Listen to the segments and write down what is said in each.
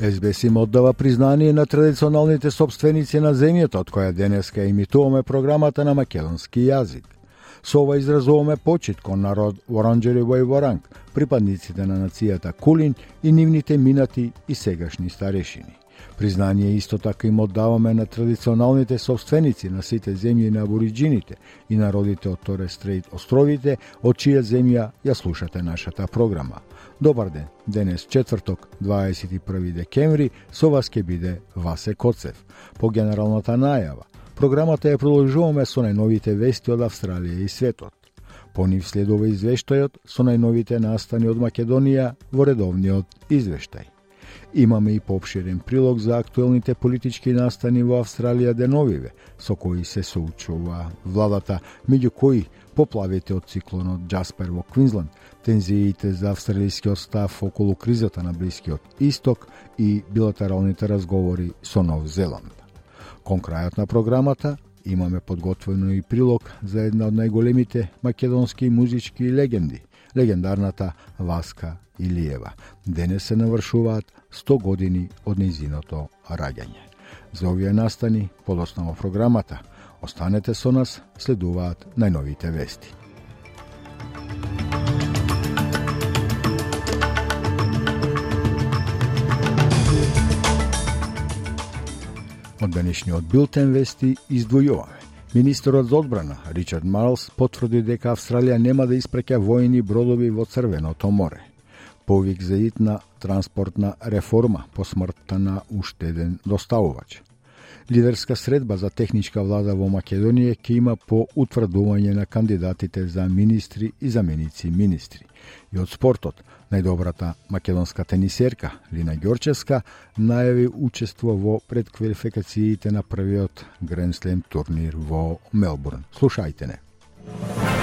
СБС им оддава признание на традиционалните собственици на земјата, од која денеска имитуваме програмата на македонски јазик. Со ова изразуваме почит кон народ Воранџери во Воранг, припадниците на нацијата Кулин и нивните минати и сегашни старешини. Признание исто така им оддаваме на традиционалните собственици на сите земји на абориджините и народите од Торе Стрейт островите, од чија земја ја слушате нашата програма. Добар ден, денес четврток, 21 декември, со вас ќе биде Васе Коцев. По генералната најава, програмата ја продолжуваме со најновите вести од Австралија и светот. По нив следува извештајот со најновите настани од Македонија во редовниот извештај. Имаме и попширен прилог за актуелните политички настани во Австралија деновиве, со кои се соучува владата, меѓу кои поплавите од циклонот Джаспер во Квинсленд, тензиите за австралискиот став околу кризата на Блискиот Исток и билатералните разговори со Нов Зеланд. Кон крајот на програмата имаме подготвено и прилог за една од најголемите македонски музички легенди, легендарната Васка Илиева. Денес се навршуваат 100 години од низиното раѓање. За овие настани, подоснава програмата, останете со нас, следуваат најновите вести. Од денешниот билтен вести издвојуваме. Министерот за одбрана Ричард Марлс потврди дека Австралија нема да испреќа војни бродови во Црвеното море. Повик за итна транспортна реформа по смртта на уште еден доставувач. Лидерска средба за техничка влада во Македонија ќе има по утврдување на кандидатите за министри и заменици министри. И од спортот, најдобрата македонска тенисерка Лина Ѓорчевска најави учество во предквалификациите на првиот Гренслем турнир во Мелбурн. Слушајте не.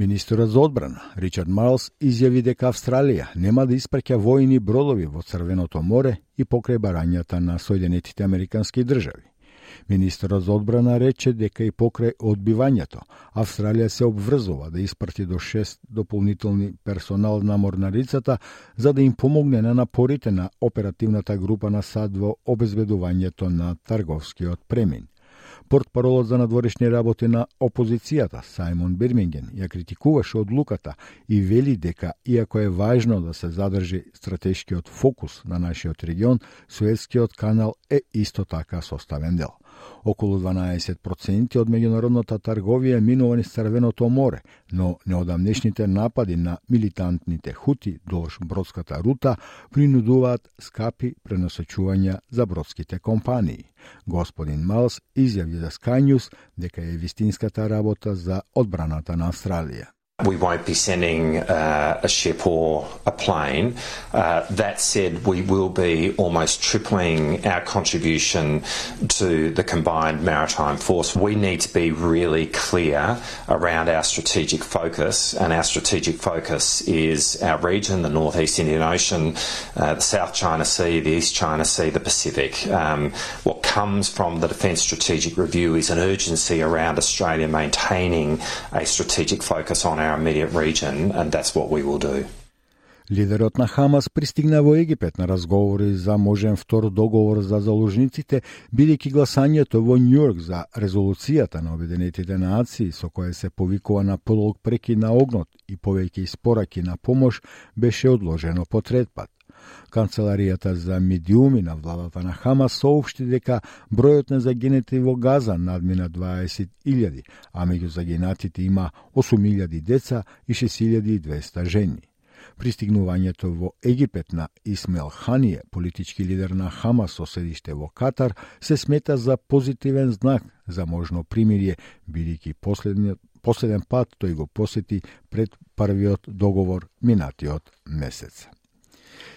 Министерот за одбрана Ричард Марлс изјави дека Австралија нема да испраќа војни бродови во Црвеното море и покрај барањата на Соединетите Американски држави. Министерот за одбрана рече дека и покрај одбивањето Австралија се обврзува да испрати до 6 дополнителни персонал на морнарицата за да им помогне на напорите на оперативната група на САД во обезбедувањето на трговскиот премин. Портпаролот за надворешни работи на опозицијата Саймон Бирминген ја критикуваше одлуката и вели дека иако е важно да се задржи стратешкиот фокус на нашиот регион, Суетскиот канал е исто така составен дел. Околу 12% од меѓународната трговија минува низ Црвеното море, но неодамнешните напади на милитантните хути долж бродската рута принудуваат скапи пренасочувања за бродските компании. Господин Малс изјави за Sky News дека е вистинската работа за одбраната на Австралија. We won't be sending uh, a ship or a plane. Uh, that said, we will be almost tripling our contribution to the combined maritime force. We need to be really clear around our strategic focus, and our strategic focus is our region, the Northeast Indian Ocean, uh, the South China Sea, the East China Sea, the Pacific. Um, what comes from the Defence Strategic Review is an urgency around Australia maintaining a strategic focus on our our immediate region, and that's what we will do. Лидерот на Хамас пристигна во Египет на разговори за можен втор договор за заложниците, бидејќи гласањето во Њујорк за резолуцијата на Обединетите нации со која се повикува на полог преки на огнот и повеќе испораки на помош беше одложено по трет пат. Канцеларијата за медиуми на владата на Хамас соопшти дека бројот на загинати во Газа надмина 20.000, а меѓу загинатите има 8.000 деца и 6.200 жени. Пристигнувањето во Египет на Исмел Ханија, политички лидер на Хамас со седиште во Катар, се смета за позитивен знак за можно примирие, бидејќи последен пат тој го посети пред првиот договор минатиот месец.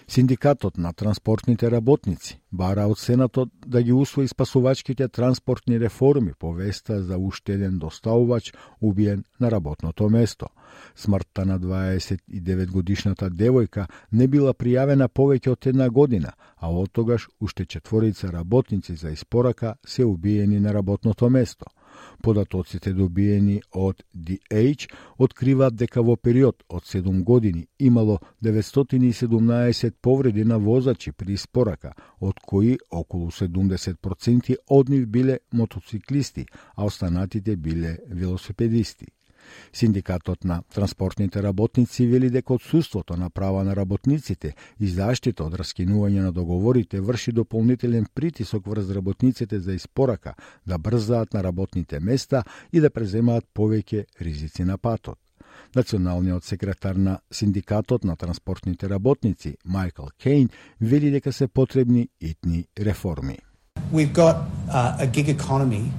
Синдикатот на транспортните работници бара од Сенатот да ги усвои спасувачките транспортни реформи по веста за уште еден доставувач убиен на работното место. Смртта на 29 годишната девојка не била пријавена повеќе од една година, а од тогаш уште четворица работници за испорака се убиени на работното место – Податоците добиени од DH откриваат дека во период од 7 години имало 917 повреди на возачи при испорака, од кои околу 70% од нив биле мотоциклисти, а останатите биле велосипедисти. Синдикатот на транспортните работници вели дека отсутството на права на работниците и заштита од раскинување на договорите врши дополнителен притисок врз работниците за испорака да брзаат на работните места и да преземаат повеќе ризици на патот. Националниот секретар на Синдикатот на транспортните работници, Майкл Кейн, вели дека се потребни итни реформи. We've got uh, a gig economy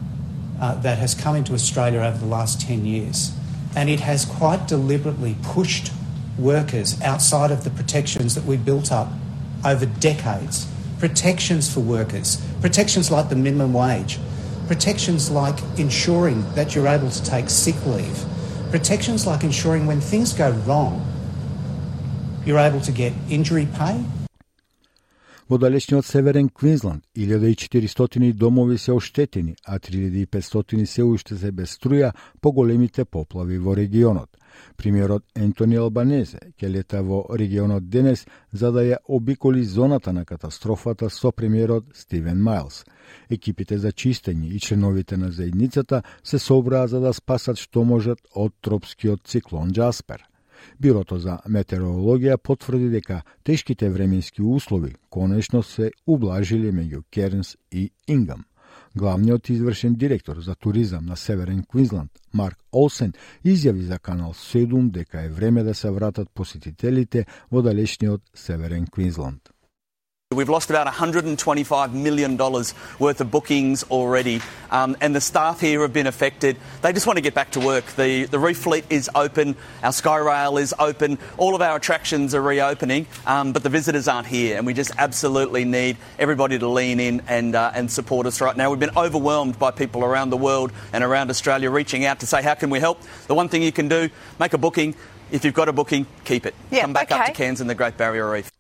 uh, that has come into Australia over the last 10 years. And it has quite deliberately pushed workers outside of the protections that we built up over decades. Protections for workers, protections like the minimum wage, protections like ensuring that you're able to take sick leave, protections like ensuring when things go wrong, you're able to get injury pay, Во далечниот Северен Квинсленд, 1400 домови се оштетени, а 3500 се уште се без струја по големите поплави во регионот. Примерот Ентони Албанезе ќе лета во регионот денес за да ја обиколи зоната на катастрофата со премиерот Стивен Майлс. Екипите за чистење и членовите на заедницата се собраа за да спасат што можат од тропскиот циклон Джаспер – Бирото за метеорологија потврди дека тешките временски услови конечно се ублажиле меѓу Кернс и Ингам. Главниот извршен директор за туризам на Северен Квинсленд, Марк Олсен, изјави за Канал 7 дека е време да се вратат посетителите во далечниот Северен Квинсленд. We've lost about $125 million worth of bookings already, um, and the staff here have been affected. They just want to get back to work. The, the reef fleet is open, our Skyrail is open, all of our attractions are reopening, um, but the visitors aren't here, and we just absolutely need everybody to lean in and, uh, and support us right now. We've been overwhelmed by people around the world and around Australia reaching out to say, How can we help? The one thing you can do, make a booking. If you've got a booking, keep it. Yeah, Come back okay. up to Cairns and the Great Barrier Reef.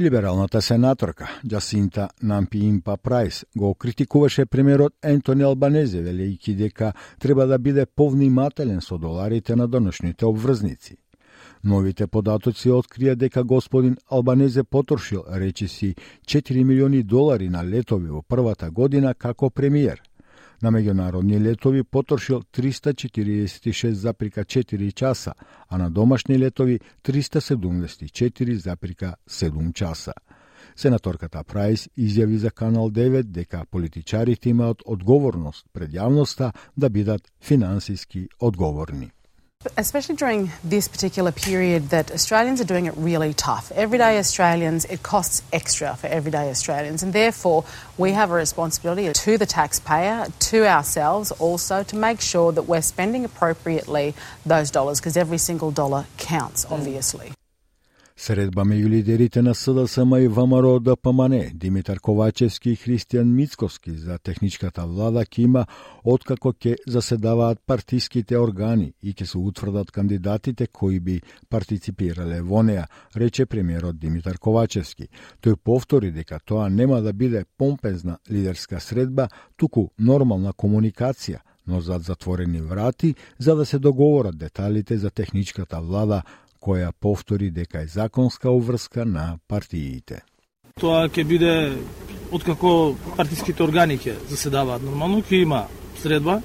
Либералната сенаторка Джасинта Нампиимпа Прайс го критикуваше премиерот Ентони Албанезе, велејќи дека треба да биде повнимателен со доларите на доношните обврзници. Новите податоци открија дека господин Албанезе потрошил речиси 4 милиони долари на летови во првата година како премиер на меѓународни летови потрошил 346,4 часа, а на домашни летови 374,7 часа. Сенаторката Прайс изјави за Канал 9 дека политичарите имаат одговорност пред јавноста да бидат финансиски одговорни. Especially during this particular period that Australians are doing it really tough. Everyday Australians, it costs extra for everyday Australians, and therefore we have a responsibility to the taxpayer, to ourselves also, to make sure that we're spending appropriately those dollars because every single dollar counts, mm. obviously. Средба меѓу лидерите на СДСМ и ВМРО да ДПМН, Димитар Ковачевски и Христијан Мицковски за техничката влада ќе има откако ќе заседаваат партиските органи и ќе се утврдат кандидатите кои би партиципирале во неа, рече премиерот Димитар Ковачевски. Тој повтори дека тоа нема да биде помпезна лидерска средба, туку нормална комуникација, но зад затворени врати, за да се договорат деталите за техничката влада која повтори дека е законска уврска на партиите. Тоа ќе биде откако партиските органи ќе заседаваат нормално, ќе има средба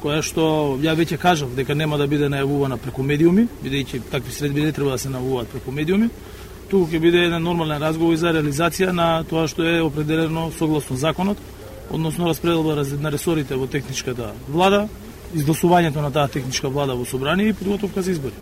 која што ја веќе кажав дека нема да биде најавувана преку медиуми, бидејќи такви средби не треба да се најавуваат преку медиуми. Туку ќе биде еден нормален разговор за реализација на тоа што е определено согласно законот, односно распределба на ресорите во техничката влада, изгласувањето на таа техничка влада во собрание и подготовка за избори.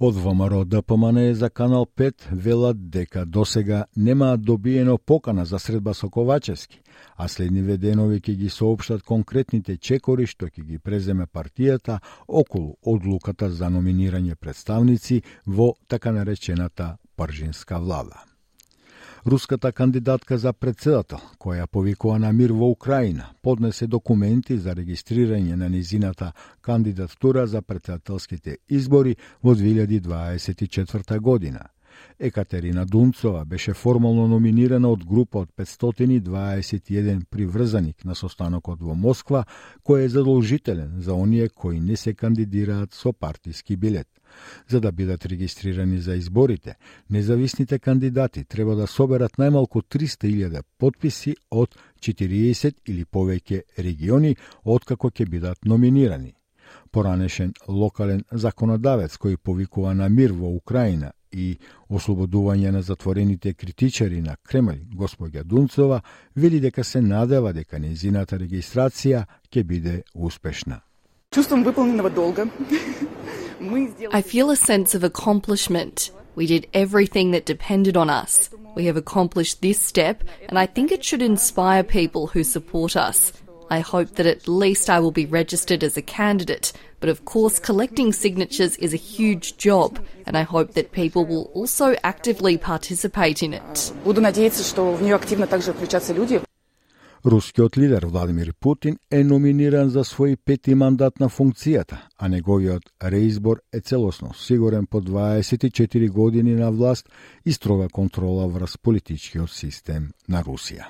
Од ВМРО ДПМН за Канал 5 велат дека досега немаат добиено покана за средба со Ковачевски, а следниве денови ќе ги соопштат конкретните чекори што ќе ги преземе партијата околу одлуката за номинирање представници во така наречената Пржинска влада. Руската кандидатка за председател, која повикува на мир во Украина, поднесе документи за регистрирање на низината кандидатура за председателските избори во 2024 година. Екатерина Дунцова беше формално номинирана од група од 521 приврзаник на состанокот во Москва, кој е задолжителен за оние кои не се кандидираат со партиски билет. За да бидат регистрирани за изборите, независните кандидати треба да соберат најмалку 300.000 подписи од 40 или повеќе региони откако ќе бидат номинирани. Поранешен локален законодавец кој повикува на мир во Украина и ослободување на затворените критичари на Кремљ, господја Дунцова, вели дека се надева дека незината регистрација ќе биде успешна. Чувствам выполненого долга. I feel a sense of accomplishment. We did everything that depended on us. We have accomplished this step, and I think it should inspire people who support us. I hope that at least I will be registered as a candidate, but of course, collecting signatures is a huge job, and I hope that people will also actively participate in it. Буду надеяться, что в нее активно также включатся люди. Рускиот лидер Владимир Путин е номиниран за свој пети мандат на функцијата, а неговиот реизбор е целосно сигурен по 24 години на власт и строга контрола врз политичкиот систем на Русија.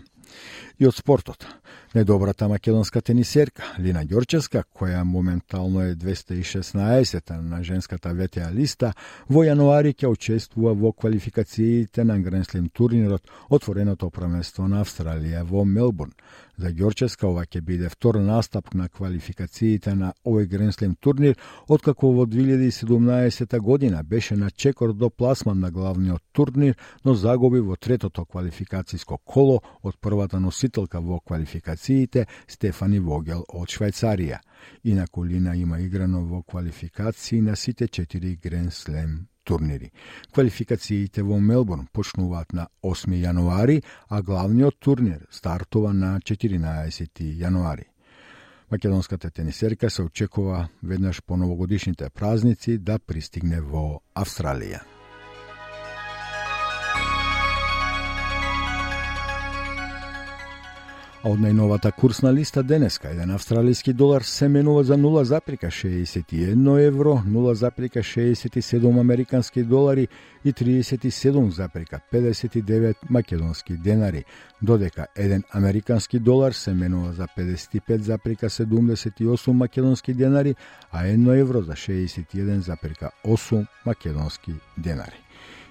И од спортот. Недобрата македонска тенисерка Лина Ѓорчевска, која моментално е 216 на женската ВТА листа, во јануари ќе учествува во квалификациите на Гренслим турнирот отвореното првенство на Австралија во Мелбурн. За Ѓорчевска ова ќе биде втор настап на квалификациите на овој Гренслим турнир, откако во 2017 година беше на чекор до пласман на главниот турнир, но загуби во третото квалификациско коло од првата носителка во квалификациите Стефани Вогел од Швајцарија. Инаку Лина има играно во квалификации на сите четири Гренслем турнири. Квалификациите во Мелбурн почнуваат на 8 јануари, а главниот турнир стартува на 14 јануари. Македонската тенисерка се очекува веднаш по новогодишните празници да пристигне во Австралија. А од најновата курсна листа денеска, еден австралиски долар се менува за 0,61 евро, 0,67 американски долари и 37,59 македонски денари, додека еден американски долар се менува за 55,78 македонски денари, а 1 евро за 61,8 македонски денари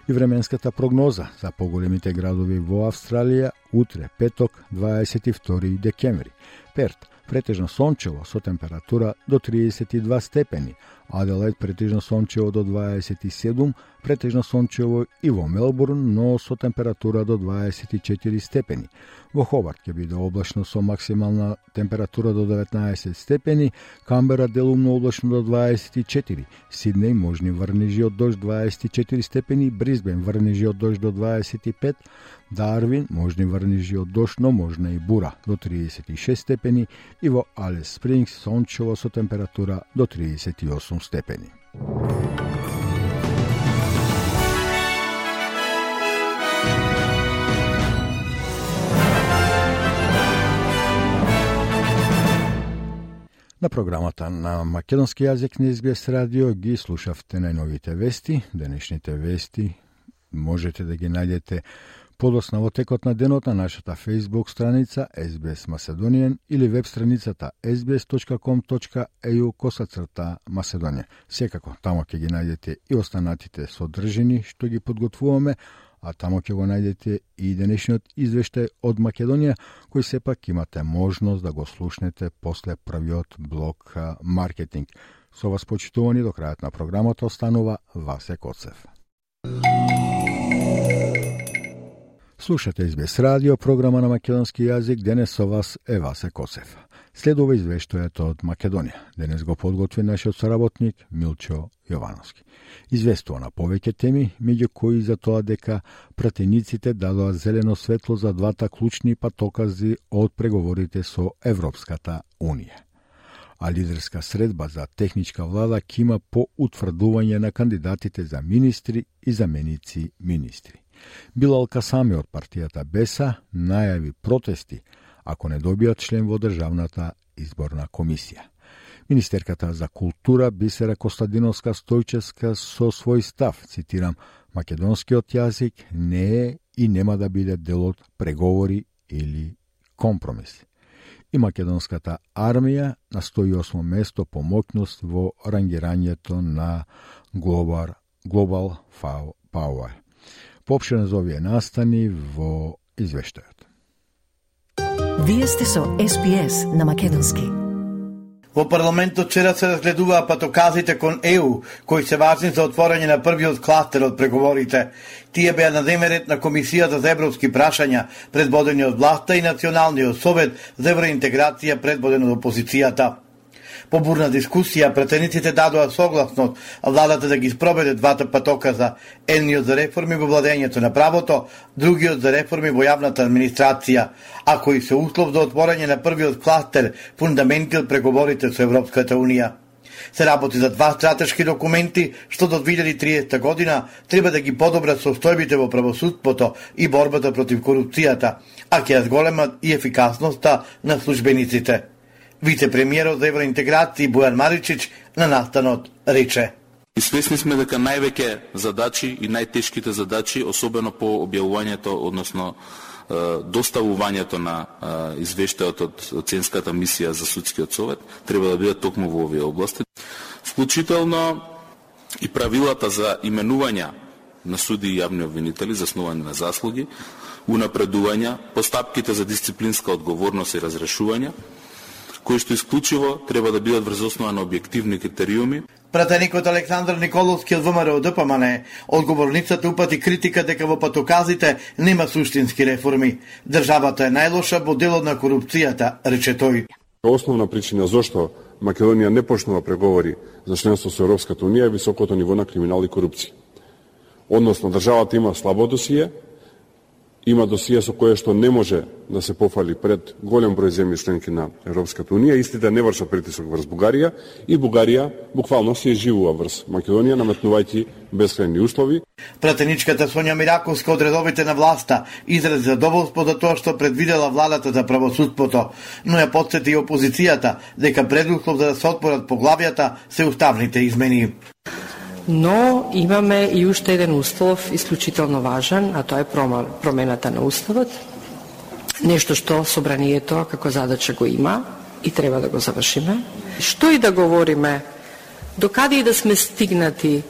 и временската прогноза за поголемите градови во Австралија утре, петок, 22 декември. Перт, претежно сончево со температура до 32 степени, Аделаид претежно сончево до 27, претежно сончево и во Мелбурн, но со температура до 24 степени. Во Хобарт ќе биде облачно со максимална температура до 19 степени, Камбера делумно облачно до 24, Сиднеј можни врнежи од дожд 24 степени, Бризбен врнежи од дожд до 25, Дарвин можни врнежи од дожд, но можна и бура до 36 степени и во Алес Спрингс сончево со температура до 38 степени. На програмата на македонски јазик на Избес радио ги слушавте најновите вести. Денешните вести можете да ги најдете подосна во текот на денот на нашата Facebook страница SBS Macedonian или веб страницата sbs.com.eu косацрта Macedonија. Секако, тамо ќе ги најдете и останатите содржини што ги подготвуваме, а тамо ќе го најдете и денешниот извештај од Македонија, кој сепак имате можност да го слушнете после првиот блок маркетинг. Со вас почитувани до крајот на програмата останува Васе Коцев. Слушате Избес радио, програма на македонски јазик, денес со вас е Васе Косев. Следува извештајето од Македонија. Денес го подготви нашиот соработник Милчо Јовановски. Известува на повеќе теми, меѓу кои за тоа дека пратениците дадоа зелено светло за двата клучни патокази од преговорите со Европската Унија а лидерска средба за техничка влада кима по утврдување на кандидатите за министри и заменици министри. Билал Касами од партијата Беса најави протести ако не добијат член во Државната изборна комисија. Министерката за култура Бисера Костадиновска Стојческа со свој став, цитирам, македонскиот јазик не е и нема да биде дел од преговори или компромис. И македонската армија на 108 место помокност во рангирањето на Global, Global Power. Поопшено за овие настани во извештајот. Вие сте со СПС на Македонски. Во парламентот вчера се разгледуваа патоказите кон ЕУ, кои се важни за отворање на првиот кластер од преговорите. Тие беа на демерет на Комисијата за европски прашања, предбодени од власта и Националниот совет за евроинтеграција, предбоден од опозицијата. По бурна дискусија, претениците дадоа согласност владата да ги спроведе двата патоказа, едниот за реформи во владењето на правото, другиот за реформи во јавната администрација, а кои се услов за отворање на првиот кластер, фундаментил преговорите со Европската Унија се работи за два стратешки документи што до 2030 година треба да ги подобрат состојбите во правосудството и борбата против корупцијата, а ќе ја зголемат и ефикасноста на службениците. Вице-премиерот за евроинтеграција Бојан Маричич на настанот рече. И свесни сме дека највеќе задачи и најтешките задачи, особено по објавувањето, односно доставувањето на извештајот од оценската мисија за судскиот совет треба да бидат токму во овие области. Вклучително и правилата за именување на суди и јавни обвинители, заснувани на заслуги, унапредувања, постапките за дисциплинска одговорност и разрешување, кои што исклучиво треба да бидат врз основа на објективни критериуми. Пратеникот Александар Николовски од ВМРО ДПМН одговорницата упати критика дека во патоказите нема суштински реформи. Државата е најлоша во делот на корупцијата, рече тој. Основна причина зошто Македонија не почнува преговори за членство со Европската Унија е високото ниво на криминал и корупција. Односно, државата има слабо досие, има досија со кое што не може да се пофали пред голем број земји членки на Европската Унија, истите да не вршат притисок врз Бугарија и Бугарија буквално се живува врз Македонија, наметнувајќи бескрајни услови. Пратеничката Сонја Мираковска од редовите на власта изрази задоволство за тоа што предвидела владата за правосудството, но ја подсети и опозицијата дека предуслов за да се отпорат поглавијата се уставните измени но имаме и уште еден услов исклучително важен, а тоа е промената на уставот. Нешто што собранието како задача го има и треба да го завршиме. Што и да говориме, докаде и да сме стигнати,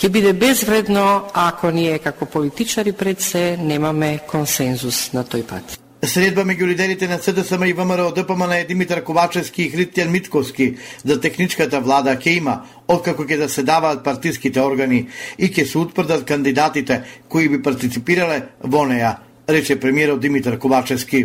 ќе биде безвредно ако ние како политичари пред се немаме консензус на тој пат. Средба меѓу лидерите на СДСМ и ВМРО ДПМН е Димитар Ковачевски и Христијан Митковски за техничката влада ќе има, откако ќе да се даваат партиските органи и ќе се утврдат кандидатите кои би партиципирале во неја, рече премиерот Димитар Ковачевски.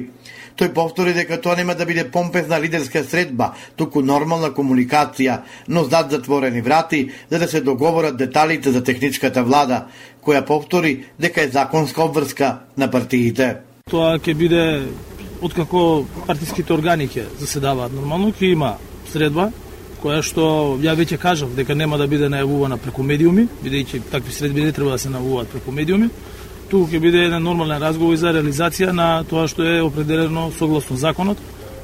Тој повтори дека тоа нема да биде помпезна лидерска средба, туку нормална комуникација, но зад затворени врати, за да се договорат деталите за техничката влада, која повтори дека е законска обврска на партиите. Тоа ќе биде откако партиските органи ќе заседаваат нормално, ќе има средба која што ја веќе кажав дека нема да биде најавувана преку медиуми, бидејќи такви средби не треба да се најавуваат преку медиуми. Туку ќе биде еден нормален разговор за реализација на тоа што е определено согласно законот,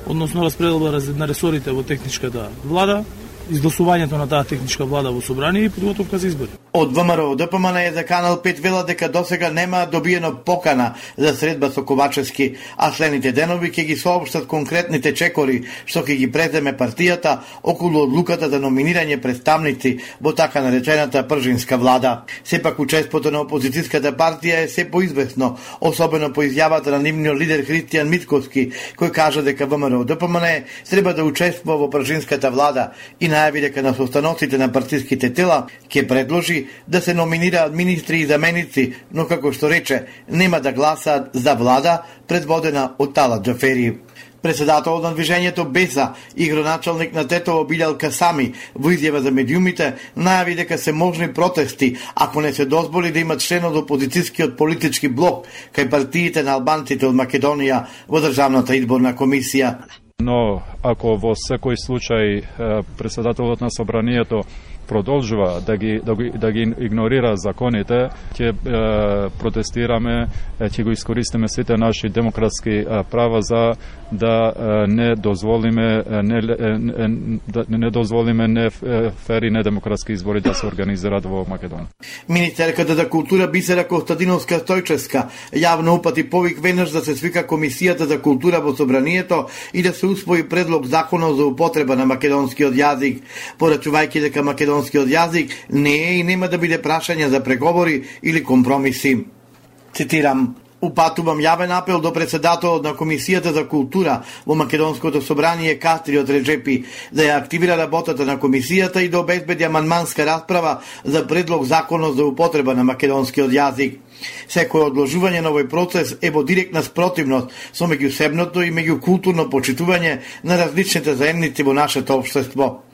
односно распределба на ресорите во техничката влада, изгласувањето на таа техничка влада во собрание и подготовка за избори. Од ВМРО ДПМН е за Канал 5 вела дека досега нема добиено покана за средба со Ковачевски, а следните денови ќе ги соопштат конкретните чекори што ќе ги преземе партијата околу одлуката за номинирање представници во така наречената пржинска влада. Сепак учеството на опозицијската партија е се поизвестно, особено по изјавата на нивниот лидер Христијан Митковски, кој кажа дека ВМРО ДПМН треба да учествува во пржинската влада и на најави дека на состаноците на партиските тела ќе предложи да се номинираат министри и заменици, но како што рече, нема да гласаат за влада предводена од Тала Джафери. Председателот на движењето Беса и гроначалник на Тетово Билјал Касами во изјава за медиумите најави дека се можни протести ако не се дозволи да има член од опозицијскиот политички блок кај партиите на албанците од Македонија во Државната изборна комисија. Но ако во секој случај председателот на собранието продолжува да ги да ги, да ги игнорира законите, ќе протестираме, ќе го искористиме сите наши демократски права за да, да не дозволиме не, да не дозволиме не фери недемократски избори да се организираат во Македонија. Министерката за култура Бисера Костадиновска Стојчевска јавно упати повик веднаш да се свика комисијата за култура во собранието и да се усвои предлог законот за употреба на македонскиот јазик, порачувајќи дека македонскиот јазик не е и нема да биде прашање за преговори или компромиси. Цитирам, Упатувам јавен апел до председателот на Комисијата за култура во Македонското собрание Кастриот Реджепи да ја активира работата на комисијата и да обезбеди аманманска расправа за предлог законот за употреба на македонскиот јазик. Секој одложување на овој процес е во директна спротивност со меѓусебното и меѓукултурно почитување на различните заедници во нашето општество.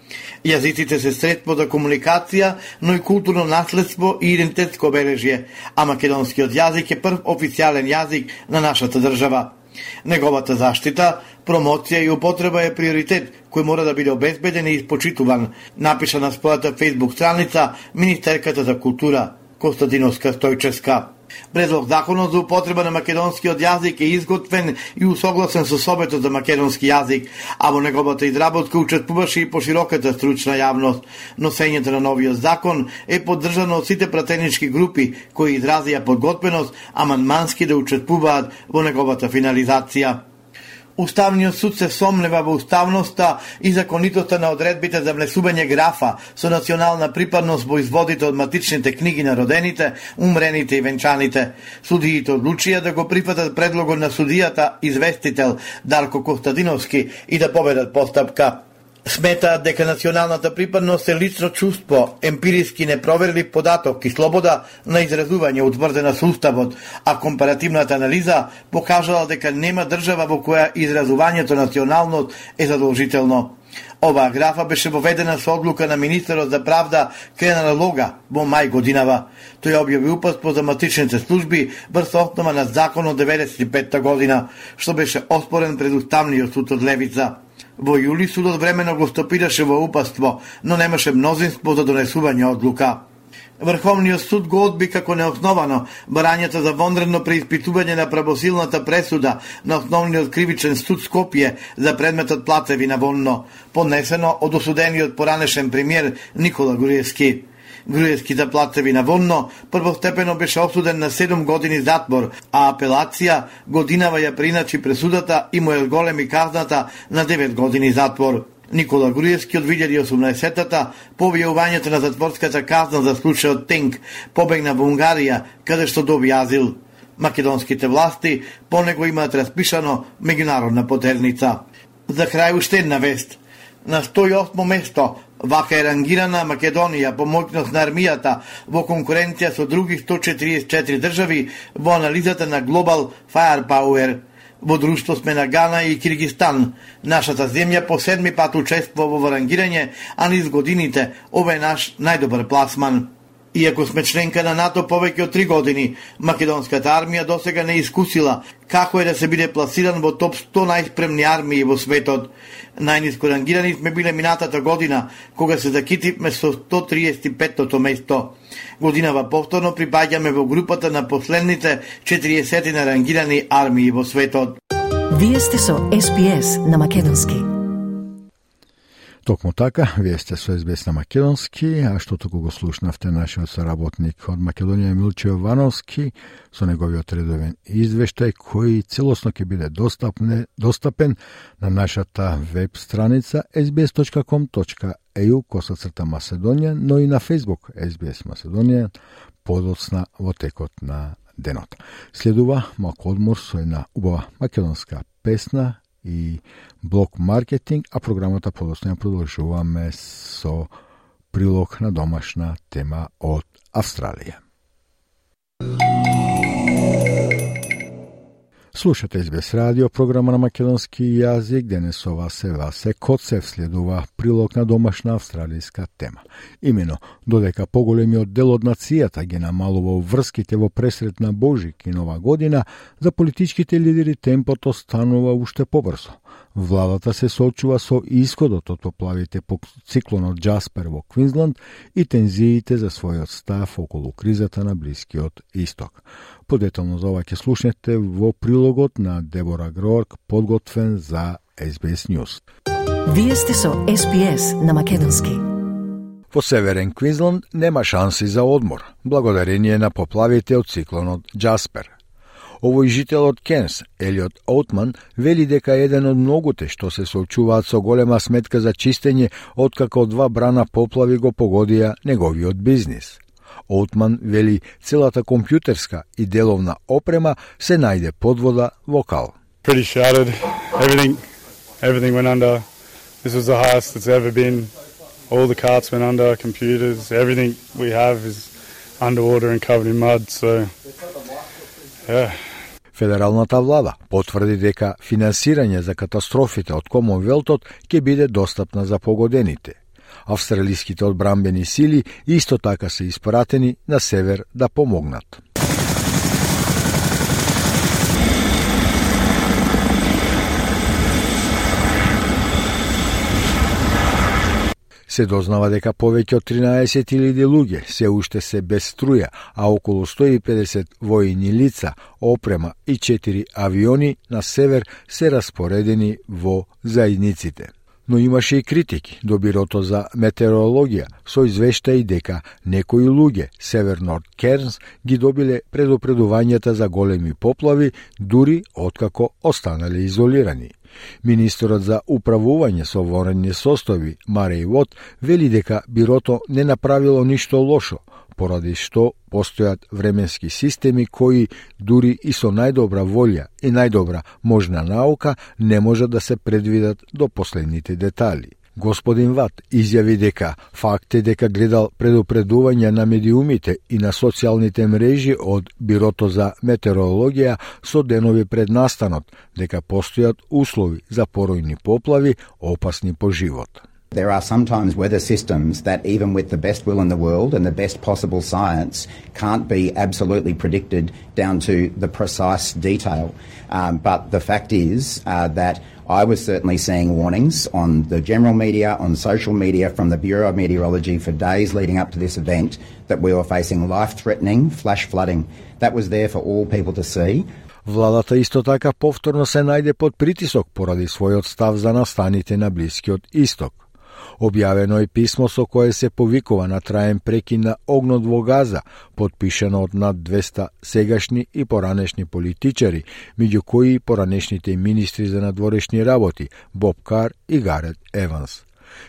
Јазиците се средство за комуникација, но и културно наследство и идентитетско обележје, а македонскиот јазик е прв официјален јазик на нашата држава. Неговата заштита, промоција и употреба е приоритет кој мора да биде обезбеден и испочитуван, напиша на својата фейсбук страница Министерката за култура Костадиновска Стојческа. Предлог законот за употреба на македонскиот јазик е изготвен и усогласен со Советот за македонски јазик, а во неговата изработка учествуваше и пошироката стручна јавност. Носењето на новиот закон е поддржано од сите пратенички групи кои изразија подготвеност амандмански да учествуваат во неговата финализација. Уставниот суд се сомнева во уставноста и законитоста на одредбите за внесување графа со национална припадност во изводите од матичните книги на родените, умрените и венчаните. Судиите одлучија да го прифатат предлогот на судијата известител Дарко Костадиновски и да победат постапка. Сметаат дека националната припадност е лично чувство, емпириски непроверлив податок и слобода на изразување утврдена со Уставот, а компаративната анализа покажала дека нема држава во која изразувањето националност е задолжително. Оваа графа беше воведена со одлука на министерот за правда Кренара Лога во мај годинава. Тој објави упатство за матичните служби врз основа на законот 95 година, што беше оспорен пред Уставниот суд од Левица. Во јули судот времено го стопираше во упаство, но немаше мнозинство за донесување одлука. Врховниот суд го одби како неосновано барањето за вонредно преиспитување на правосилната пресуда на основниот кривичен суд Скопје за предметот платеви на вонно, поднесено од осудениот поранешен премиер Никола Гуриевски. Груевските платеви на Вонно првостепено беше осуден на 7 години затвор, а апелација годинава ја приначи пресудата и му е големи казната на 9 години затвор. Никола Груевски од 2018-та по објавувањето на затворската казна за случајот Тенк побегна во Унгарија, каде што доби азил. Македонските власти по него имаат распишано меѓународна потерница. За крај уште една вест. На 108 место Вака е рангирана Македонија по моќност на армијата во конкуренција со други 144 држави во анализата на Global Firepower. Во друштво сме на Гана и Киргистан. Нашата земја по седми пат учествува во рангирање, а низ годините ова е наш најдобар пласман. Иако сме членка на НАТО повеќе од три години, македонската армија досега не искусила како е да се биде пласиран во топ 100 најспремни армии во светот. Најниско рангирани сме биле минатата година, кога се закитивме со 135-тото место. Годинава повторно припаѓаме во групата на последните 40 на рангирани армии во светот. Вие сте со СПС на Македонски. Токму така, вие сте со СБС на Македонски, а што току го слушнавте нашиот соработник од Македонија Милче Јовановски со неговиот редовен извештај кој целосно ќе биде достапне, достапен на нашата веб страница sbs.com.eu косацрта Маседонија, но и на Facebook SBS Маседонија подоцна во текот на денот. Следува малку одмор со една убава македонска песна и блок маркетинг, а програмата подосно продолжуваме со прилог на домашна тема од Австралија. Слушате СБС радио, програма на македонски јазик, денесова се Васе Коцев следува прилог на домашна австралијска тема. Имено, додека поголемиот дел од нацијата ги намалува врските во пресрет на Божик и Нова година, за политичките лидери темпото станува уште побрзо. Владата се соочува со исходот од поплавите по циклонот Джаспер во Квинсленд и тензиите за својот став околу кризата на Блискиот Исток. Подетално за ова ќе слушнете во прилогот на Дебора Грорк, подготвен за SBS News. Вие сте со SBS на Македонски. Во Северен Квинсленд нема шанси за одмор, благодарение на поплавите од циклонот Джаспер – Овој жител од Кенс, Елиот Оутман, вели дека еден од многуте што се соочуваат со голема сметка за чистење откако два брана поплави го погодија неговиот бизнис. Оутман вели целата компјутерска и деловна опрема се најде под вода во кал. Pretty shattered. Everything, everything went under. This was the highest it's ever been. All the carts went under, computers, everything we have is underwater and covered in mud. So, yeah, Федералната влада потврди дека финансирање за катастрофите од Комонвелтот ќе биде достапна за погодените. Австралиските одбрамбени сили исто така се испратени на север да помогнат. Се дознава дека повеќе од 13.000 луѓе се уште се без струја, а околу 150 војни лица, опрема и 4 авиони на север се распоредени во заедниците. Но имаше и критики до Бирото за метеорологија со извештаи дека некои луѓе северно Норд Кернс ги добиле предупредувањата за големи поплави дури откако останале изолирани. Министерот за управување со военни состојби, Мареј Вот, вели дека бирото не направило ништо лошо, поради што постојат временски системи кои дури и со најдобра волја и најдобра можна наука не можат да се предвидат до последните детали. Господин Ват изјави дека факт е дека гледал предупредување на медиумите и на социјалните мрежи од Бирото за метеорологија со денови пред настанот, дека постојат услови за поројни поплави опасни по живот. There are sometimes weather systems that, even with the best will in the world and the best possible science, can't be absolutely predicted down to the precise detail. Um, but the fact is uh, that I was certainly seeing warnings on the general media, on social media from the Bureau of Meteorology for days leading up to this event that we were facing life threatening flash flooding. That was there for all people to see. Владата исто така повторно се најде под притисок поради својот став за настаните на Блискиот Исток. Објавено е писмо со кое се повикува на траен прекин на огнот во Газа, подпишено од над 200 сегашни и поранешни политичари, меѓу кои и поранешните министри за надворешни работи Боб Кар и Гарет Еванс.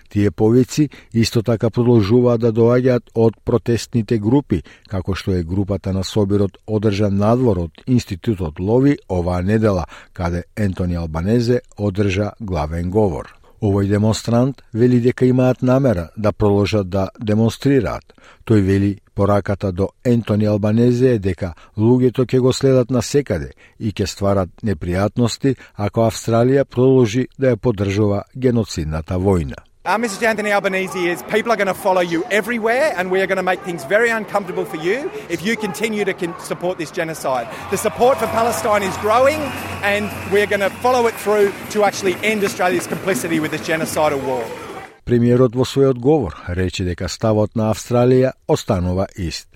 Тие повици исто така продолжуваат да доаѓаат од протестните групи, како што е групата на Собирот одржан надвор од Институтот Лови оваа недела, каде Ентони Албанезе одржа главен говор. Овој демонстрант вели дека имаат намера да продолжат да демонстрираат. Тој вели пораката до Ентони Албанезе е дека луѓето ќе го следат на секаде и ќе стварат непријатности ако Австралија продолжи да ја поддржува геноцидната војна. Our message to Anthony Albanese is people are going to follow you everywhere, and we are going to make things very uncomfortable for you if you continue to con- support this genocide. The support for Palestine is growing, and we are going to follow it through to actually end Australia's complicity with this genocidal war. Премиерот во својот говор рече дека ставот на Австралија останува ист.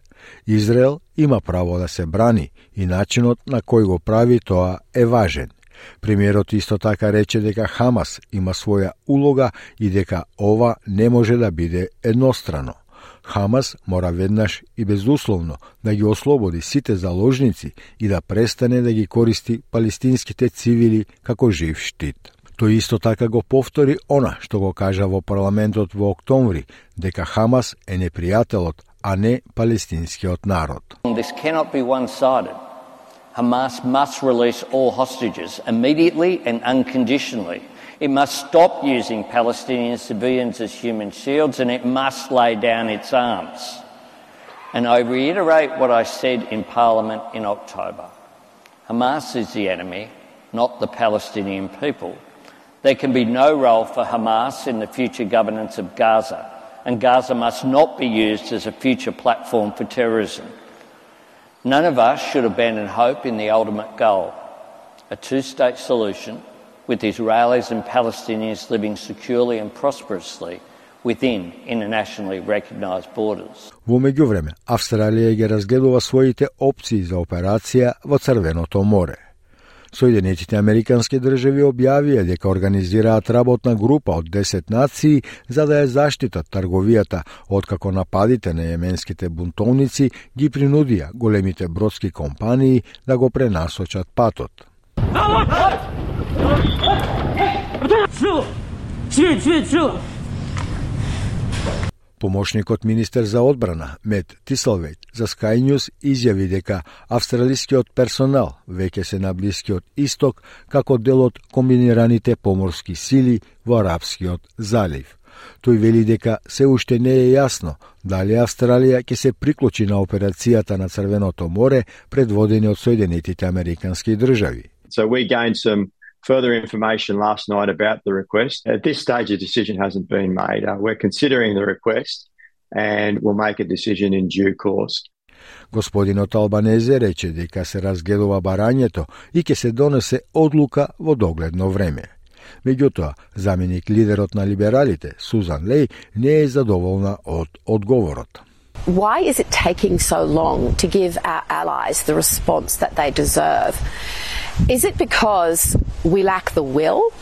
Израел има право да се брани и начинот на кој го прави тоа е важен. Премиерот исто така рече дека Хамас има своја улога и дека ова не може да биде еднострано. Хамас мора веднаш и безусловно да ги ослободи сите заложници и да престане да ги користи палестинските цивили како жив штит. Тој исто така го повтори она што го кажа во парламентот во октомври, дека Хамас е непријателот, а не палестинскиот народ. This cannot be one-sided. Hamas must release all hostages immediately and unconditionally. It must stop using Palestinian civilians as human shields and it must lay down its arms. And I reiterate what I said in Parliament in October. Hamas is the enemy, not the Palestinian people. There can be no role for Hamas in the future governance of Gaza, and Gaza must not be used as a future platform for terrorism. None of us should abandon hope in the ultimate goal a two state solution with Israelis and Palestinians living securely and prosperously within internationally recognised borders. Во меѓувреме, Австралија ги разгледува своите опции за операција во Црвеното море. Соединетите Американски држави објавија дека организираат работна група од 10 нации за да ја заштитат трговијата, откако нападите на јеменските бунтовници ги принудија големите бродски компании да го пренасочат патот. Свет, свет, свет! Помошникот министер за одбрана Мет Тислвейт за Sky News изјави дека австралискиот персонал веќе се на Блискиот Исток како дел од комбинираните поморски сили во Арабскиот залив. Тој вели дека се уште не е јасно дали Австралија ќе се приклучи на операцијата на Црвеното море предводени од Соединетите Американски држави. So we gained some further information last night about the request. At this stage, a decision hasn't been made. Uh, we're considering the request and we'll make a decision in due course. Господинот Албанезе рече дека се разгледува барањето и ќе се донесе одлука во догледно време. Меѓутоа, заменик лидерот на либералите, Сузан Леј, не е задоволна од одговорот. Why is it taking so long to give our allies the response that they deserve? Is it because we lack the will?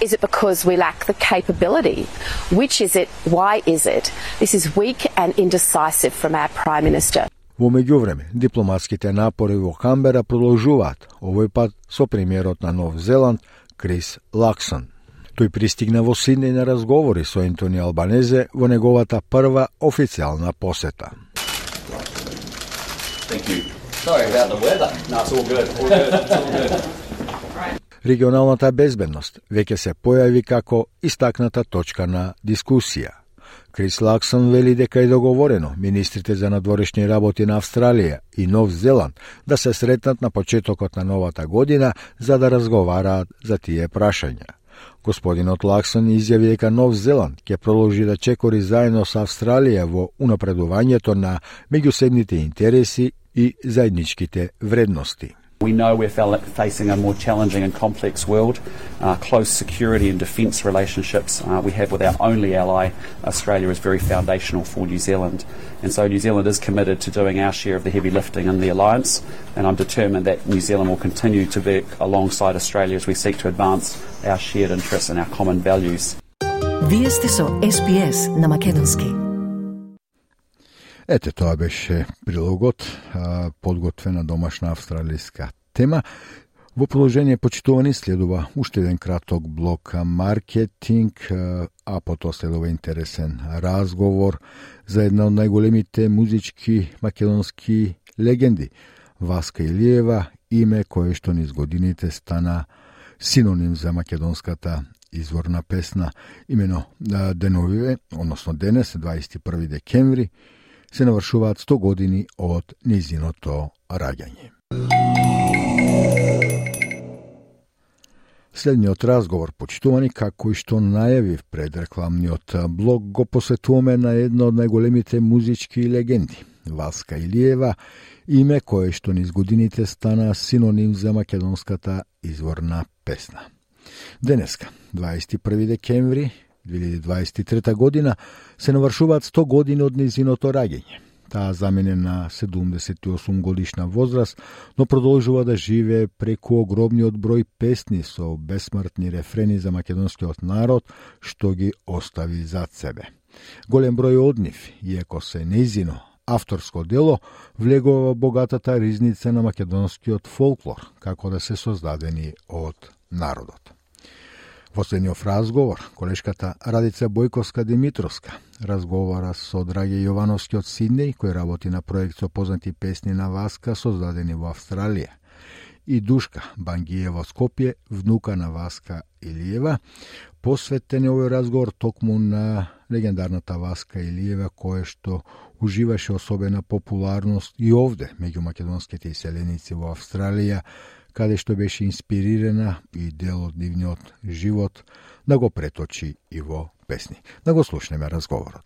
Is it because we lack the capability? Which is it? Why is it? This is weak and indecisive from our Prime Minister. Во меѓувреме, дипломатските напори во Камбера продолжуваат, овој пат со премиерот на Нов Зеланд Крис Лаксон. Тој пристигна во Сиднеј на разговори со Ентони Албанезе во неговата прва официјална посета. Регионалната безбедност веќе се појави како истакната точка на дискусија. Крис Лаксон вели дека е договорено министрите за надворешни работи на Австралија и Нов Зеланд да се сретнат на почетокот на новата година за да разговараат за тие прашања. Господинот Лаксон изјави дека Нов Зеланд ќе продолжи да чекори заедно со Австралија во унапредувањето на меѓусебните интереси и заедничките вредности. We know we're facing a more challenging and complex world. Uh, close security and defence relationships uh, we have with our only ally, Australia, is very foundational for New Zealand. And so New Zealand is committed to doing our share of the heavy lifting in the alliance. And I'm determined that New Zealand will continue to work alongside Australia as we seek to advance our shared interests and our common values. Вие сте со SPS на Македонски. Ете, тоа беше прилогот, подготвена домашна австралиска тема. Во положение почитувани следува уште еден краток блок маркетинг, а потоа следува интересен разговор за една од најголемите музички македонски легенди, Васка Илиева, име кое што низ годините стана синоним за македонската изворна песна. Имено деновиве, односно денес, 21 декември, се навршуваат 100 години од низиното раѓање. Следниот разговор, почитувани, како и што најавив пред рекламниот блог, го посетуваме на едно од најголемите музички легенди, Васка Илиева, име кое што низ годините стана синоним за македонската изворна песна. Денеска, 21 декември 2023 година се навршуваат 100 години од низиното раѓење Таа замене на 78 годишна возраст, но продолжува да живее преку огромниот број песни со бесмртни рефрени за македонскиот народ, што ги остави зад себе. Голем број од нив, иеко се незино авторско дело, влегува во богатата ризница на македонскиот фолклор, како да се создадени од народот. Последниот разговор, колешката Радица Бојковска Димитровска разговара со Драге Јовановски од Сиднеј, кој работи на проект со познати песни на Васка, создадени во Австралија. И Душка Бангиева Скопје, внука на Васка Илиева, посветен е овој разговор токму на легендарната Васка Илиева, која што уживаше особена популарност и овде, меѓу македонските иселеници во Австралија, каде што беше инспирирана и дел од нивниот живот да го преточи и во песни. Да го слушнеме разговорот.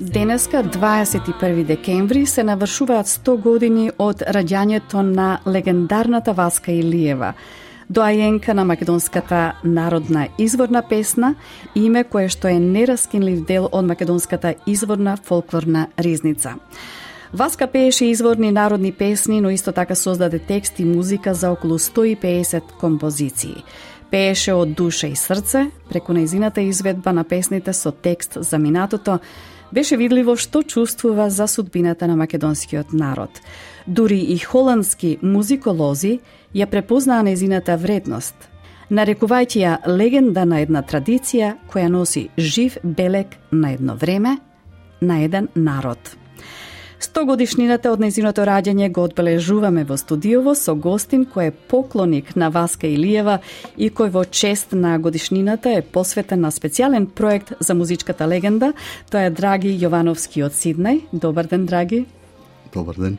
Денеска, 21 декември, се навршуваат 100 години од раѓањето на легендарната Васка Илиева, доајенка на македонската народна изворна песна, име кое што е нераскинлив дел од македонската изворна фолклорна ризница. Васка пееше изворни народни песни, но исто така создаде текст и музика за околу 150 композиции. Пееше од душа и срце, преку неизината изведба на песните со текст за минатото, беше видливо што чувствува за судбината на македонскиот народ. Дури и холандски музиколози ја препознаа незината вредност, нарекувајќи ја легенда на една традиција која носи жив белек на едно време, на еден народ. Стогодишнината од незиното раѓање го одбележуваме во студиово со гостин кој е поклоник на Васка Илиева и кој во чест на годишнината е посветен на специјален проект за музичката легенда. Тоа е Драги Јовановски од Сиднеј. Добар ден, Драги. Добар ден.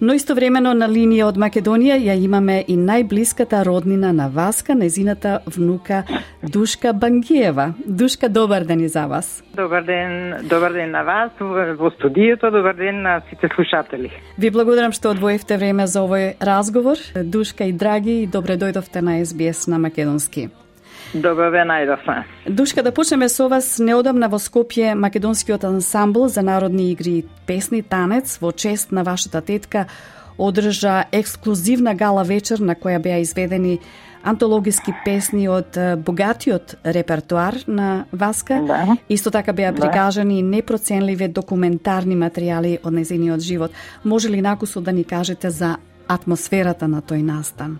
Но истовремено на линија од Македонија ја имаме и најблиската роднина на Васка, незината внука Душка Бангиева. Душка, добар ден и за вас. Добар ден, добар ден на вас во студиото, добар ден на сите слушатели. Ви благодарам што одвоевте време за овој разговор. Душка и драги, добре дојдовте на СБС на Македонски. Добро ве најдовме. Душка, да почнеме со вас. Неодамна во Скопје македонскиот ансамбл за народни игри и песни Танец во чест на вашата тетка одржа ексклузивна гала вечер на која беа изведени антологиски песни од богатиот репертуар на Васка. Да. Исто така беа Да. прикажани непроценливи документарни материјали од незиниот живот. Може ли накусо да ни кажете за атмосферата на тој настан?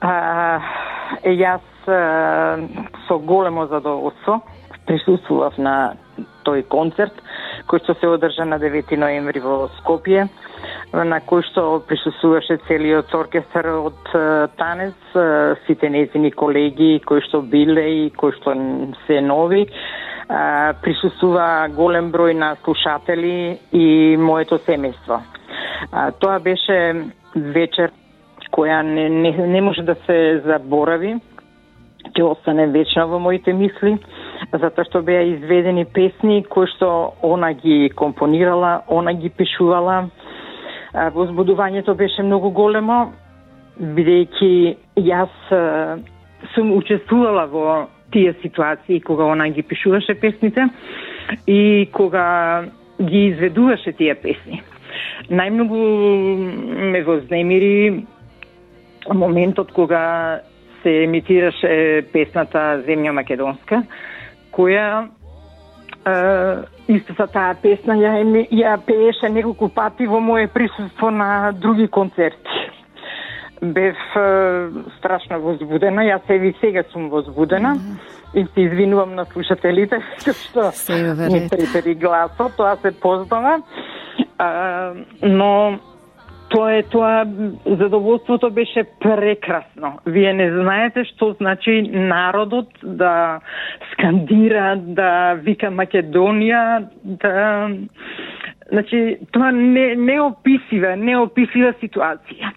А, јас со големо задоволство присуствував на тој концерт кој што се одржа на 9 ноември во Скопје на кој што присуствуваше целиот оркестар од Танец, сите нејзини колеги кои што биле и кои што се нови. Присуствува голем број на слушатели и моето семејство. Тоа беше вечер која не, не, не може да се заборави, ќе остане вечно во моите мисли, затоа што беа изведени песни кои што она ги компонирала, она ги пишувала. Возбудувањето беше многу големо, бидејќи јас сум учествувала во тие ситуации кога она ги пишуваше песните и кога ги изведуваше тие песни. Најмногу ме вознемири моментот кога се емитираше песната Земја Македонска, која е, истата таа песна ја, ја пееше неколку пати во моје присуство на други концерти. Бев е, страшно возбудена, јас еви сега сум возбудена и се извинувам на слушателите што ми ред. препери гласот, тоа се познава. А, но тоа е тоа задоволството беше прекрасно. Вие не знаете што значи народот да скандира, да вика Македонија, да значи тоа не неописива, неописива ситуација.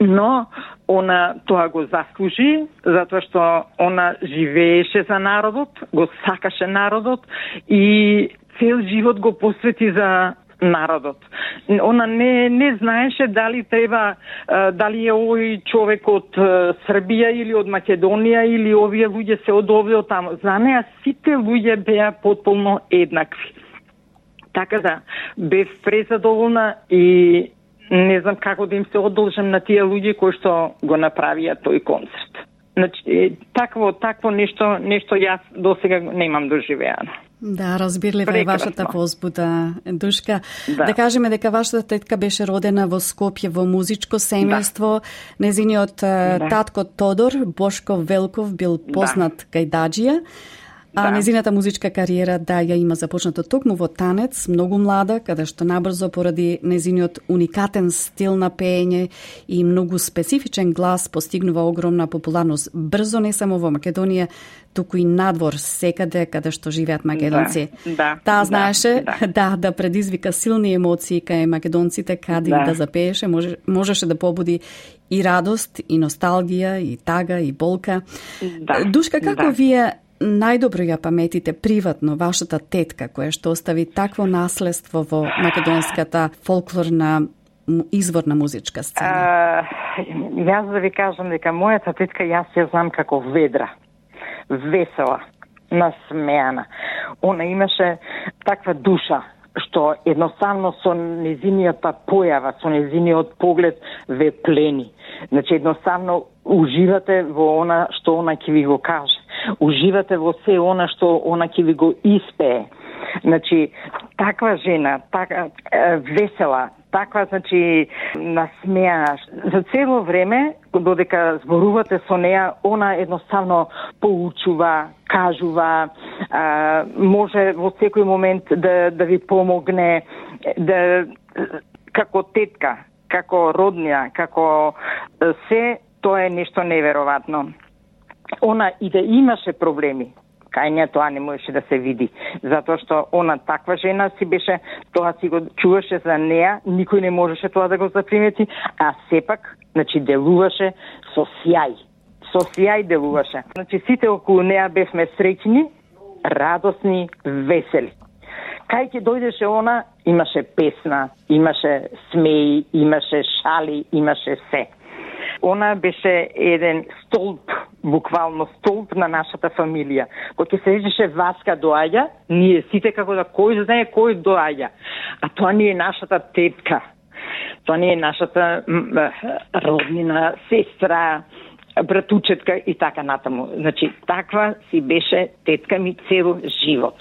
Но она тоа го заслужи затоа што она живееше за народот, го сакаше народот и цел живот го посвети за народот. Она не не знаеше дали треба дали е овој човек од Србија или од Македонија или овие луѓе се од овде од таму. За неа сите луѓе беа потполно еднакви. Така да, бев презадоволна и не знам како да им се одолжам на тие луѓе кои што го направија тој концерт. Значи, такво, такво нешто, нешто јас до сега немам доживеано. Да, разбирлива е вашата возбуда, Душка. Да. да кажеме дека вашата тетка беше родена во Скопје во музичко семејство. Незиниот да. татко Тодор Бошко Велков бил познат да. гајдаджија. А Да. незината музичка кариера да ја има започнато токму во танец, многу млада, каде што набрзо поради незиниот уникатен стил на пеење и многу специфичен глас постигнува огромна популарност брзо не само во Македонија, туку и надвор секаде каде што живеат македонци. Да, да, Таа да, знаеше да. да, да предизвика силни емоции кај македонците каде Да. да запееше, може, можеше да побуди и радост, и носталгија, и тага, и болка. Да, Душка, како да. вие најдобро ја паметите приватно вашата тетка која што остави такво наследство во македонската фолклорна изворна музичка сцена? А, јас да ви кажам дека мојата тетка јас ја знам како ведра, весела, насмеана. Она имаше таква душа, што едноставно со незинијата појава, со незиниот поглед ве плени. Значи едноставно уживате во она што она ќе ви го каже. Уживате во се она што она ќе ви го испее. Значи, таква жена, така весела, таква, значи, насмеана. За цело време, додека зборувате со неа, она едноставно поучува, кажува, а, може во секој момент да, да ви помогне, да, како тетка, како роднија, како се, тоа е нешто неверојатно. Она и да имаше проблеми, кај неа тоа не можеше да се види, затоа што она таква жена си беше, тоа си го чуваше за неа, никој не можеше тоа да го запримети, а сепак, значи, делуваше со сјај. Со сјај делуваше. Значи, сите околу неа бевме среќни, радосни, весели. Кај ќе дојдеше она, имаше песна, имаше смеи, имаше шали, имаше се. Она беше еден столб, буквално столб на нашата фамилија. Кога ќе се речеше Васка доаѓа, ние сите како да кој да знае кој доаѓа. А тоа не е нашата тетка. Тоа не е нашата роднина, сестра, братучетка и така натаму. Значи, таква си беше тетка ми цел живот.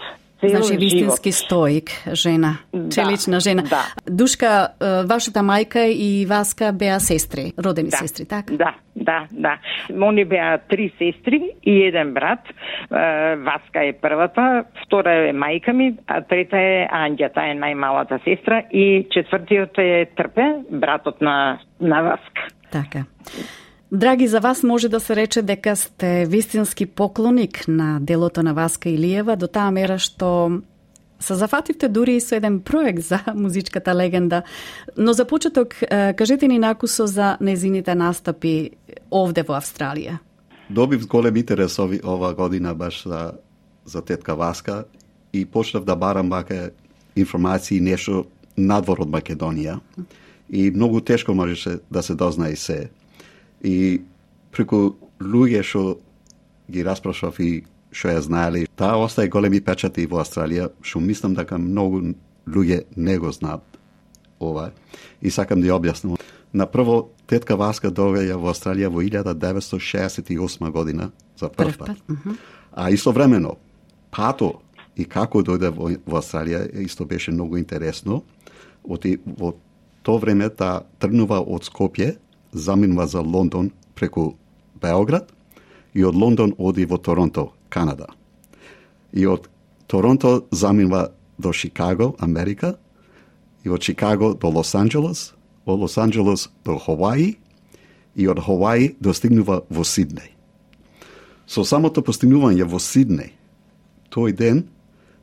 Значи вистински стоик жена, да, челична жена. Да. Душка, вашата мајка и Васка беа сестри, родени да, сестри, така? Да, да, да. Они беа три сестри и еден брат. Васка е првата, втора е мајка ми, а трета е Анѓа, таа е најмалата сестра и четвртиот е Трпе, братот на на Васка. Така. Драги, за вас може да се рече дека сте вистински поклоник на делото на Васка Илиева, до таа мера што се зафативте дури и со еден проект за музичката легенда. Но за почеток, кажете ни накусо за незините настапи овде во Австралија. Добив голем интерес ови, ова година баш за, за тетка Васка и почнав да барам бака информации нешто надвор од Македонија. И многу тешко можеше да се дознае се и преку луѓе што ги распрашав и што ја знаеле, таа остае големи печати во Австралија, што мислам дека многу луѓе не го знаат ова. И сакам да ја објаснам. На прво, тетка Васка доаѓа во Австралија во 1968 година за прв пат. А истовремено, пато и како дојде во, во Австралија исто беше многу интересно. Оти, во то време та тргнува од Скопје заминува за Лондон преку Београд и од Лондон оди во Торонто, Канада. И од Торонто заминува до Чикаго, Америка, и од Чикаго до Лос Анджелес, од Лос Анджелес до Хаваи и од Хаваи достигнува во Сиднеј. Со самото постигнување во Сиднеј, тој ден,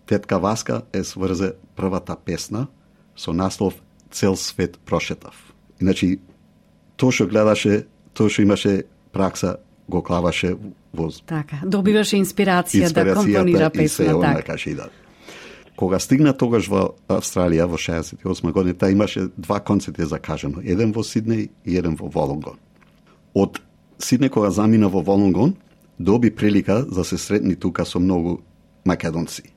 тетка Васка е сврзе првата песна со наслов Цел свет прошетав. Иначе тоа што гледаше, тоа што имаше пракса, го клаваше во... Така, добиваше инспирација да компонира песна, така. и да. Кога стигна тогаш во Австралија во 68 година, та имаше два концерти закажано, еден во Сиднеј и еден во Волонгон. Од Сиднеј кога замина во Волонгон, доби прилика да се сретни тука со многу македонци.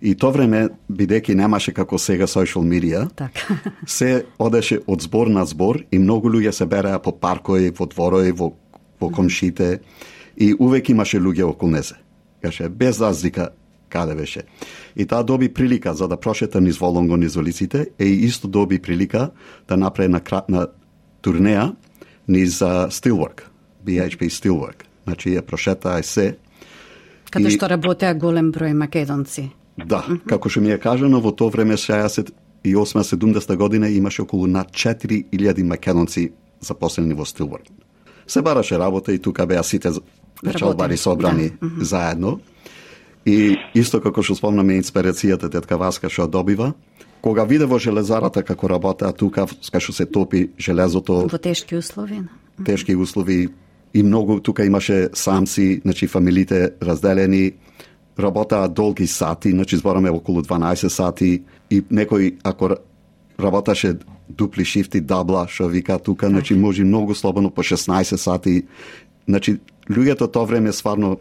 И то време, бидејќи немаше како сега media, така. се одеше од збор на збор и многу луѓе се береа по паркови, во дворови, во, во комшите и увек имаше луѓе околу незе. Каже, без разлика каде беше. И таа доби прилика за да прошета низ Волонго низ улиците и исто доби прилика да направи на кратна турнеја низ uh, Steelwork, BHP Steelwork. Значи ја прошета и се. Каде и... што работеа голем број македонци. Да, како што ми е кажано, во тоа време 68-70 година имаше околу над 4000 македонци запослени во Стилворд. Се бараше работа и тука беа сите печалбари собрани да. заедно. И исто како што спомнаме инспирацијата тетка Васка што добива, кога виде во железарата како работеа тука, што се топи железото... Во тешки услови. Тешки услови и многу тука имаше самци, значи фамилите разделени, работаа долги сати, значи збораме околу 12 сати и некој ако работаше дупли шифти, дабла, што вика тука, значи може многу слободно по 16 сати. Значи луѓето тоа време стварно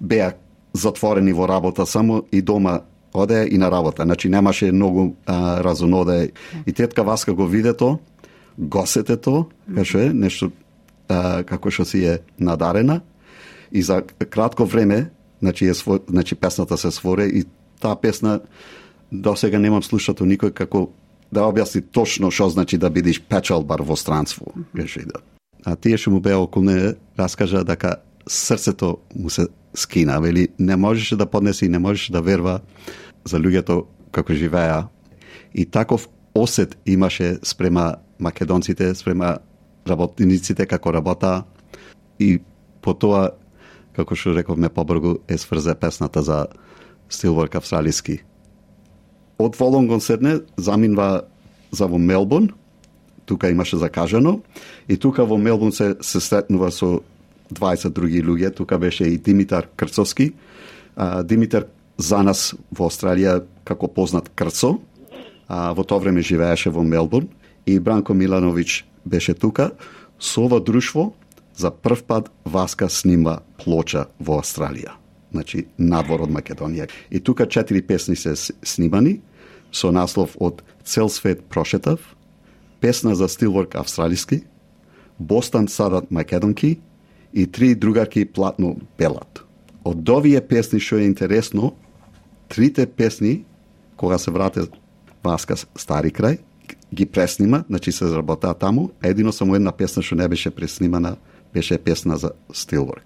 беа затворени во работа само и дома оде и на работа. Значи немаше многу а, разоноде. И тетка Васка го виде то, госете то, каше е, нешто а, како што си е надарена и за кратко време значи, е, значи песната се своре и таа песна до сега немам слушато никој како да објасни точно што значи да бидеш печалбар во странство. Каже да. А тие што му беа околу не раскажа дека срцето му се скина, вели не можеше да поднесе и не можеше да верва за луѓето како живеа. И таков осет имаше спрема македонците, спрема работниците како работа и по тоа, како што рековме побргу, е сврзе песната за Стилворк австралиски. Од Волонгон седне, заминва за во Мелбурн, тука имаше закажано, и тука во Мелбурн се, се сретнува со 20 други луѓе, тука беше и Димитар Крцовски. А, Димитар за нас во Австралија како познат Крцо, а, во тоа време живееше во Мелбурн и Бранко Милановиќ беше тука. Со ова друштво за прв пат Васка снима плоча во Австралија. Значи, надвор од Македонија. И тука четири песни се снимани со наслов од Цел свет прошетав, песна за стилворк австралиски, Бостан садат македонки и три другарки платно белат. Од овие песни што е интересно, трите песни кога се врате Васка Стари крај, ги преснима, значи се заработаа таму, едино само една песна што не беше преснимана, беше песна за Стилворк.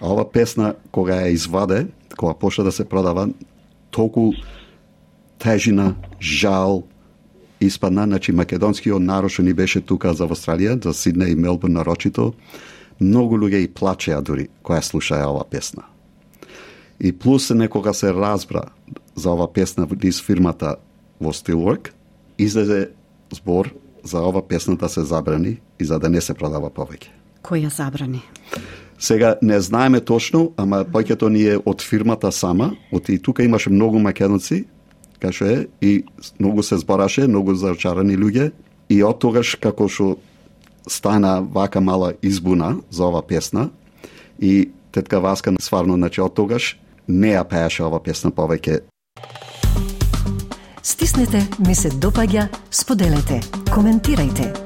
А ова песна, кога ја изваде, кога почна да се продава, толку тежина, жал, испадна, значи македонскиот народ што ни беше тука за Австралија, за Сиднеј и Мелбурн нарочито, многу луѓе и плачеа дури која слушаја ова песна. И плюс некога се разбра за ова песна низ фирмата во Steelwork, излезе збор за ова песна да се забрани и за да не се продава повеќе. Која забрани? Сега не знаеме точно, ама повеќето ни е од фирмата сама, од и тука имаше многу македонци, кај е, и многу се збораше, многу зачарани луѓе, и од тогаш како што стана вака мала избуна за ова песна, и тетка Васка сварно, значи од тогаш не ја пееше ова песна повеќе. Стиснете, ми се допаѓа, споделете, коментирајте.